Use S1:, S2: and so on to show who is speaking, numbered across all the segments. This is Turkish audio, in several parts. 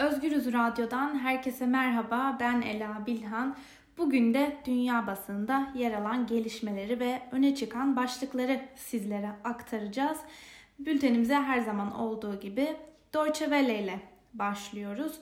S1: Özgürüz Radyo'dan herkese merhaba. Ben Ela Bilhan. Bugün de dünya basında yer alan gelişmeleri ve öne çıkan başlıkları sizlere aktaracağız. Bültenimize her zaman olduğu gibi Deutsche Welle ile başlıyoruz.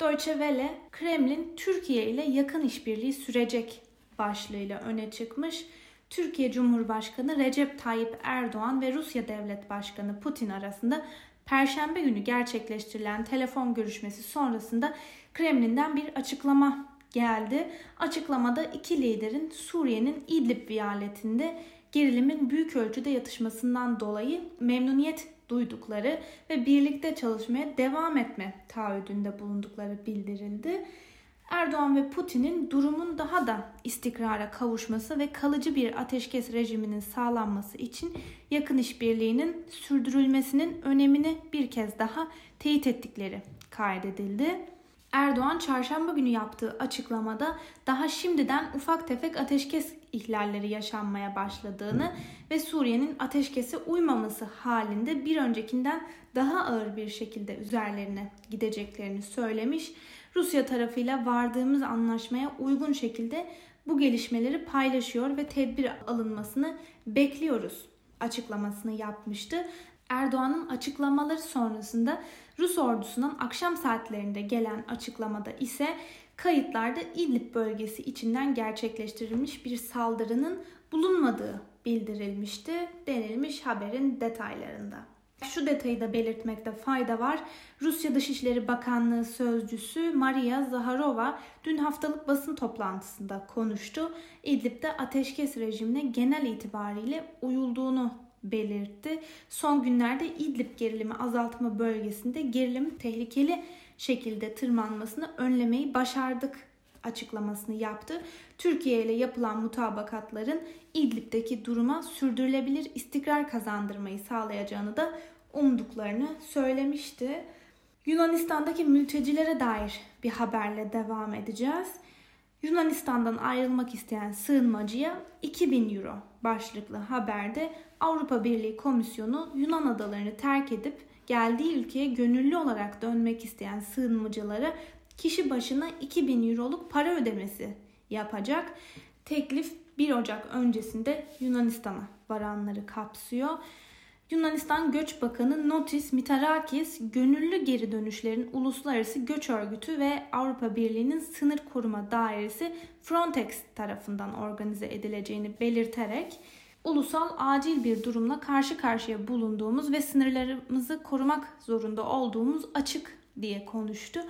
S1: Deutsche Welle, Kremlin Türkiye ile yakın işbirliği sürecek başlığıyla öne çıkmış. Türkiye Cumhurbaşkanı Recep Tayyip Erdoğan ve Rusya Devlet Başkanı Putin arasında Perşembe günü gerçekleştirilen telefon görüşmesi sonrasında Kremlin'den bir açıklama geldi. Açıklamada iki liderin Suriye'nin İdlib vilayetinde gerilimin büyük ölçüde yatışmasından dolayı memnuniyet duydukları ve birlikte çalışmaya devam etme taahhüdünde bulundukları bildirildi. Erdoğan ve Putin'in durumun daha da istikrara kavuşması ve kalıcı bir ateşkes rejiminin sağlanması için yakın işbirliğinin sürdürülmesinin önemini bir kez daha teyit ettikleri kaydedildi. Erdoğan çarşamba günü yaptığı açıklamada daha şimdiden ufak tefek ateşkes ihlalleri yaşanmaya başladığını ve Suriye'nin ateşkese uymaması halinde bir öncekinden daha ağır bir şekilde üzerlerine gideceklerini söylemiş. Rusya tarafıyla vardığımız anlaşmaya uygun şekilde bu gelişmeleri paylaşıyor ve tedbir alınmasını bekliyoruz açıklamasını yapmıştı. Erdoğan'ın açıklamaları sonrasında Rus ordusunun akşam saatlerinde gelen açıklamada ise kayıtlarda İdlib bölgesi içinden gerçekleştirilmiş bir saldırının bulunmadığı bildirilmişti denilmiş haberin detaylarında. Şu detayı da belirtmekte fayda var. Rusya Dışişleri Bakanlığı sözcüsü Maria Zaharova dün haftalık basın toplantısında konuştu. İdlib'de ateşkes rejimine genel itibariyle uyulduğunu belirtti. Son günlerde İdlib gerilimi azaltma bölgesinde gerilim tehlikeli şekilde tırmanmasını önlemeyi başardık açıklamasını yaptı. Türkiye ile yapılan mutabakatların İdlib'deki duruma sürdürülebilir istikrar kazandırmayı sağlayacağını da umduklarını söylemişti. Yunanistan'daki mültecilere dair bir haberle devam edeceğiz. Yunanistan'dan ayrılmak isteyen sığınmacıya 2000 euro başlıklı haberde Avrupa Birliği Komisyonu Yunan adalarını terk edip geldiği ülkeye gönüllü olarak dönmek isteyen sığınmacılara kişi başına 2000 euroluk para ödemesi yapacak. Teklif 1 Ocak öncesinde Yunanistan'a varanları kapsıyor. Yunanistan Göç Bakanı Notis Mitarakis, gönüllü geri dönüşlerin Uluslararası Göç Örgütü ve Avrupa Birliği'nin Sınır Koruma Dairesi Frontex tarafından organize edileceğini belirterek ulusal acil bir durumla karşı karşıya bulunduğumuz ve sınırlarımızı korumak zorunda olduğumuz açık diye konuştu.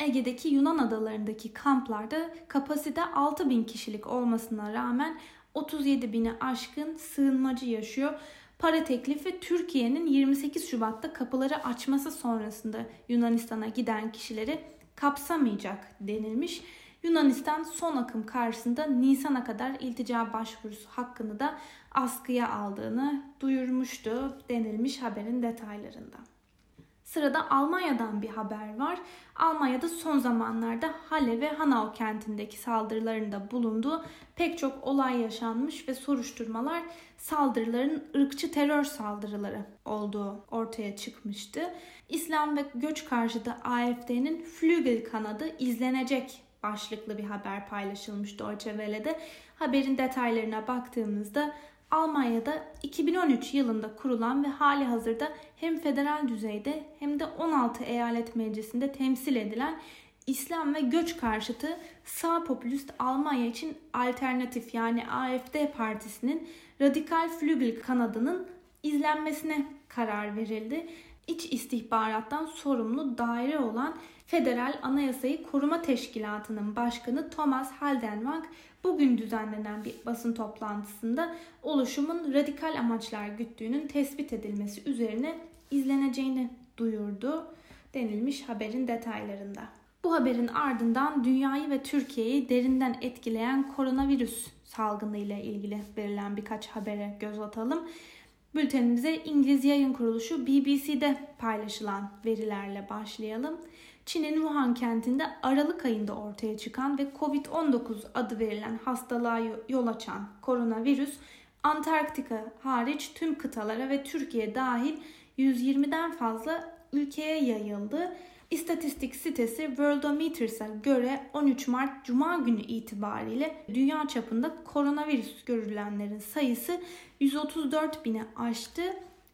S1: Ege'deki Yunan adalarındaki kamplarda kapasite 6000 kişilik olmasına rağmen 37 bini aşkın sığınmacı yaşıyor. Para teklifi Türkiye'nin 28 Şubat'ta kapıları açması sonrasında Yunanistan'a giden kişileri kapsamayacak denilmiş. Yunanistan son akım karşısında Nisan'a kadar iltica başvurusu hakkını da askıya aldığını duyurmuştu denilmiş haberin detaylarında. Sırada Almanya'dan bir haber var. Almanya'da son zamanlarda Halle ve Hanau kentindeki saldırılarında bulunduğu pek çok olay yaşanmış ve soruşturmalar saldırıların ırkçı terör saldırıları olduğu ortaya çıkmıştı. İslam ve göç karşıtı AFD'nin Flügel kanadı izlenecek başlıklı bir haber paylaşılmış Deutsche Welle'de. Haberin detaylarına baktığımızda Almanya'da 2013 yılında kurulan ve hali hazırda hem federal düzeyde hem de 16 eyalet meclisinde temsil edilen İslam ve göç karşıtı sağ popülist Almanya için alternatif yani AFD partisinin radikal flügel kanadının izlenmesine karar verildi. İç istihbarattan sorumlu daire olan Federal Anayasayı Koruma Teşkilatı'nın başkanı Thomas Haldenwang bugün düzenlenen bir basın toplantısında oluşumun radikal amaçlar güttüğünün tespit edilmesi üzerine izleneceğini duyurdu denilmiş haberin detaylarında. Bu haberin ardından dünyayı ve Türkiye'yi derinden etkileyen koronavirüs salgını ile ilgili verilen birkaç habere göz atalım. Bültenimize İngiliz yayın kuruluşu BBC'de paylaşılan verilerle başlayalım. Çin'in Wuhan kentinde Aralık ayında ortaya çıkan ve COVID-19 adı verilen hastalığa yol açan koronavirüs Antarktika hariç tüm kıtalara ve Türkiye dahil 120'den fazla ülkeye yayıldı. İstatistik sitesi Worldometers'a göre 13 Mart Cuma günü itibariyle dünya çapında koronavirüs görülenlerin sayısı 134 bini aştı.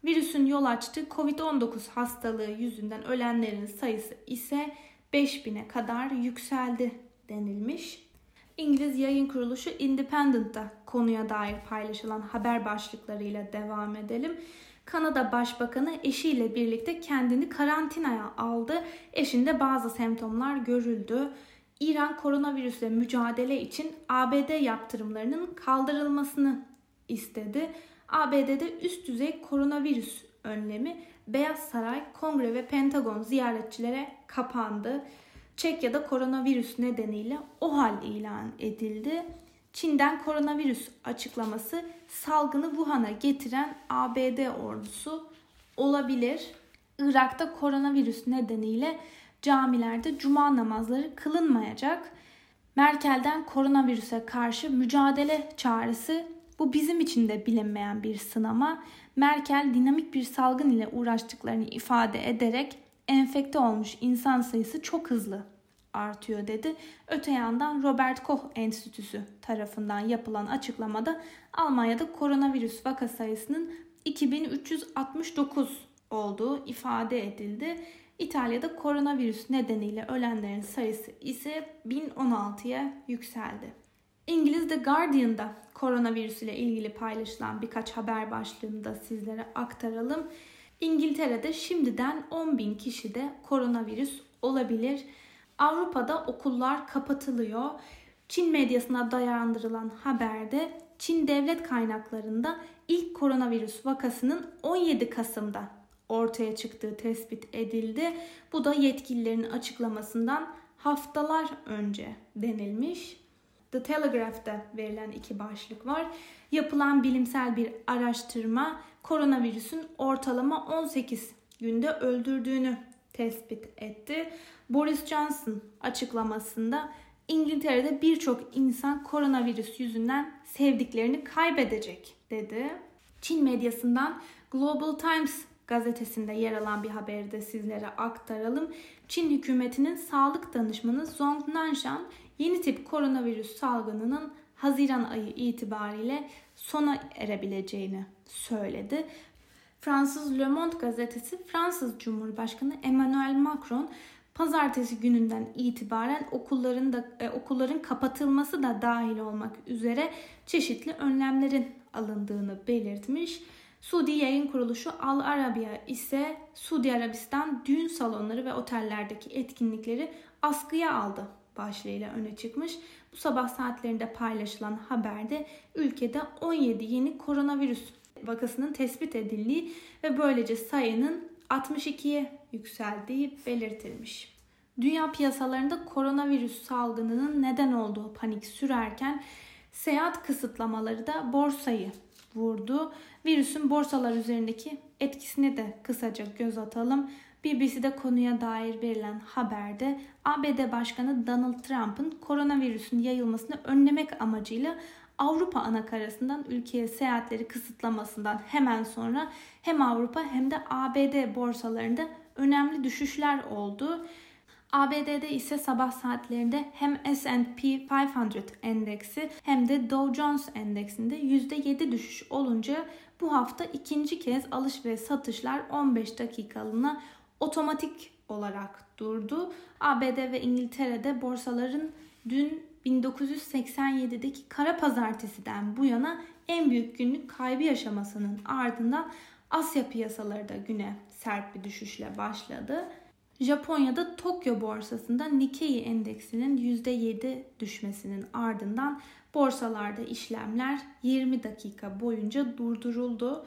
S1: Virüsün yol açtığı COVID-19 hastalığı yüzünden ölenlerin sayısı ise 5000'e kadar yükseldi denilmiş. İngiliz yayın kuruluşu Independent'ta konuya dair paylaşılan haber başlıklarıyla devam edelim. Kanada Başbakanı eşiyle birlikte kendini karantinaya aldı. Eşinde bazı semptomlar görüldü. İran koronavirüsle mücadele için ABD yaptırımlarının kaldırılmasını istedi. ABD'de üst düzey koronavirüs önlemi Beyaz Saray, Kongre ve Pentagon ziyaretçilere kapandı. Çekya'da koronavirüs nedeniyle o hal ilan edildi. Çin'den koronavirüs açıklaması salgını Wuhan'a getiren ABD ordusu olabilir. Irak'ta koronavirüs nedeniyle camilerde cuma namazları kılınmayacak. Merkel'den koronavirüse karşı mücadele çağrısı bu bizim için de bilinmeyen bir sınama. Merkel dinamik bir salgın ile uğraştıklarını ifade ederek enfekte olmuş insan sayısı çok hızlı artıyor dedi. Öte yandan Robert Koch Enstitüsü tarafından yapılan açıklamada Almanya'da koronavirüs vaka sayısının 2369 olduğu ifade edildi. İtalya'da koronavirüs nedeniyle ölenlerin sayısı ise 1016'ya yükseldi. İngiliz The Guardian'da koronavirüs ile ilgili paylaşılan birkaç haber başlığını da sizlere aktaralım. İngiltere'de şimdiden 10 bin kişide koronavirüs olabilir. Avrupa'da okullar kapatılıyor. Çin medyasına dayandırılan haberde Çin devlet kaynaklarında ilk koronavirüs vakasının 17 Kasım'da ortaya çıktığı tespit edildi. Bu da yetkililerin açıklamasından haftalar önce denilmiş. The Telegraph'ta verilen iki başlık var. Yapılan bilimsel bir araştırma koronavirüsün ortalama 18 günde öldürdüğünü tespit etti. Boris Johnson açıklamasında İngiltere'de birçok insan koronavirüs yüzünden sevdiklerini kaybedecek dedi. Çin medyasından Global Times gazetesinde yer alan bir haberi de sizlere aktaralım. Çin hükümetinin sağlık danışmanı Zhong Nanshan yeni tip koronavirüs salgınının Haziran ayı itibariyle sona erebileceğini söyledi. Fransız Le Monde gazetesi Fransız Cumhurbaşkanı Emmanuel Macron pazartesi gününden itibaren okulların da e, okulların kapatılması da dahil olmak üzere çeşitli önlemlerin alındığını belirtmiş. Suudi yayın kuruluşu Al Arabiya ise Suudi Arabistan düğün salonları ve otellerdeki etkinlikleri askıya aldı başlığıyla öne çıkmış. Bu sabah saatlerinde paylaşılan haberde ülkede 17 yeni koronavirüs vakasının tespit edildiği ve böylece sayının 62'ye yükseldiği belirtilmiş. Dünya piyasalarında koronavirüs salgınının neden olduğu panik sürerken seyahat kısıtlamaları da borsayı vurdu. Virüsün borsalar üzerindeki etkisine de kısaca göz atalım. BBC'de konuya dair verilen haberde ABD Başkanı Donald Trump'ın koronavirüsün yayılmasını önlemek amacıyla Avrupa anakarasından ülkeye seyahatleri kısıtlamasından hemen sonra hem Avrupa hem de ABD borsalarında önemli düşüşler oldu. ABD'de ise sabah saatlerinde hem S&P 500 endeksi hem de Dow Jones endeksinde %7 düşüş olunca bu hafta ikinci kez alış ve satışlar 15 dakikalığına otomatik olarak durdu. ABD ve İngiltere'de borsaların dün 1987'deki kara pazartesiden bu yana en büyük günlük kaybı yaşamasının ardından Asya piyasaları da güne sert bir düşüşle başladı. Japonya'da Tokyo borsasında Nikkei endeksinin %7 düşmesinin ardından borsalarda işlemler 20 dakika boyunca durduruldu.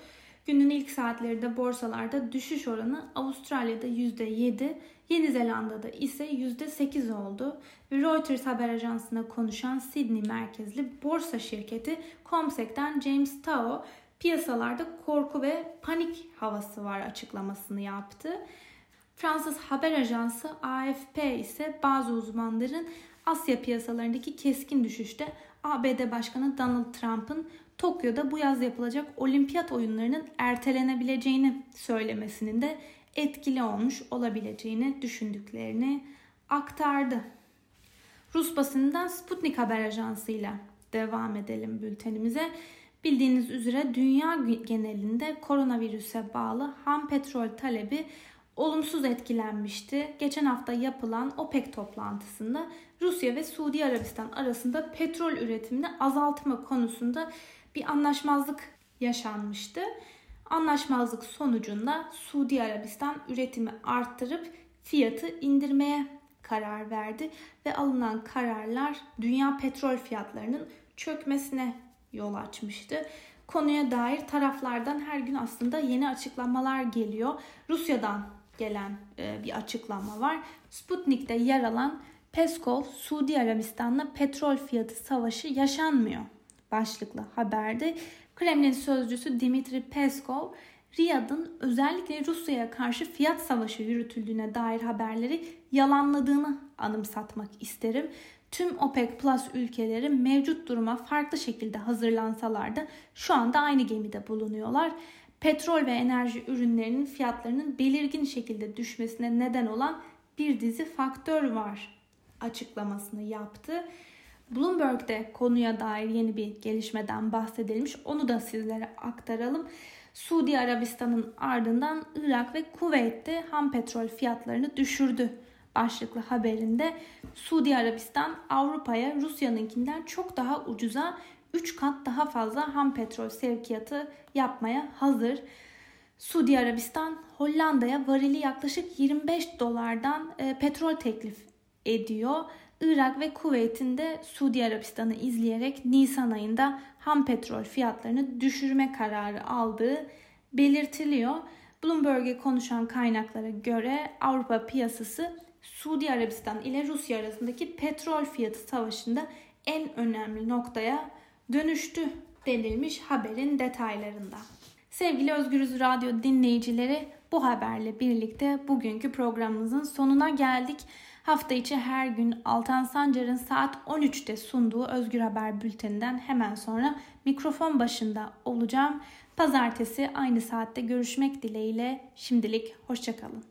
S1: Günün ilk saatlerinde borsalarda düşüş oranı Avustralya'da %7, Yeni Zelanda'da ise %8 oldu. Reuters haber ajansına konuşan Sydney merkezli borsa şirketi Comsec'ten James Tao piyasalarda korku ve panik havası var açıklamasını yaptı. Fransız haber ajansı AFP ise bazı uzmanların Asya piyasalarındaki keskin düşüşte ABD Başkanı Donald Trump'ın Tokyo'da bu yaz yapılacak olimpiyat oyunlarının ertelenebileceğini söylemesinin de etkili olmuş olabileceğini düşündüklerini aktardı. Rus basından Sputnik Haber Ajansı'yla devam edelim bültenimize. Bildiğiniz üzere dünya genelinde koronavirüse bağlı ham petrol talebi olumsuz etkilenmişti. Geçen hafta yapılan OPEC toplantısında Rusya ve Suudi Arabistan arasında petrol üretimini azaltma konusunda bir anlaşmazlık yaşanmıştı. Anlaşmazlık sonucunda Suudi Arabistan üretimi arttırıp fiyatı indirmeye karar verdi ve alınan kararlar dünya petrol fiyatlarının çökmesine yol açmıştı. Konuya dair taraflardan her gün aslında yeni açıklamalar geliyor. Rusya'dan gelen e, bir açıklama var. Sputnik'te yer alan Peskov, Suudi Arabistan'la petrol fiyatı savaşı yaşanmıyor başlıklı haberde. Kremlin sözcüsü Dimitri Peskov, Riyad'ın özellikle Rusya'ya karşı fiyat savaşı yürütüldüğüne dair haberleri yalanladığını anımsatmak isterim. Tüm OPEC Plus ülkeleri mevcut duruma farklı şekilde hazırlansalar da şu anda aynı gemide bulunuyorlar. Petrol ve enerji ürünlerinin fiyatlarının belirgin şekilde düşmesine neden olan bir dizi faktör var açıklamasını yaptı. Bloomberg'de konuya dair yeni bir gelişmeden bahsedilmiş. Onu da sizlere aktaralım. Suudi Arabistan'ın ardından Irak ve Kuveyt'te ham petrol fiyatlarını düşürdü. Başlıklı haberinde Suudi Arabistan Avrupa'ya Rusya'nınkinden çok daha ucuza 3 kat daha fazla ham petrol sevkiyatı yapmaya hazır. Suudi Arabistan Hollanda'ya varili yaklaşık 25 dolardan e, petrol teklif ediyor. Irak ve Kuveyt'in de Suudi Arabistan'ı izleyerek Nisan ayında ham petrol fiyatlarını düşürme kararı aldığı belirtiliyor. Bloomberg'e konuşan kaynaklara göre Avrupa piyasası Suudi Arabistan ile Rusya arasındaki petrol fiyatı savaşında en önemli noktaya dönüştü denilmiş haberin detaylarında. Sevgili Özgürüz Radyo dinleyicileri bu haberle birlikte bugünkü programımızın sonuna geldik. Hafta içi her gün Altan Sancar'ın saat 13'te sunduğu Özgür Haber bülteninden hemen sonra mikrofon başında olacağım. Pazartesi aynı saatte görüşmek dileğiyle şimdilik hoşçakalın.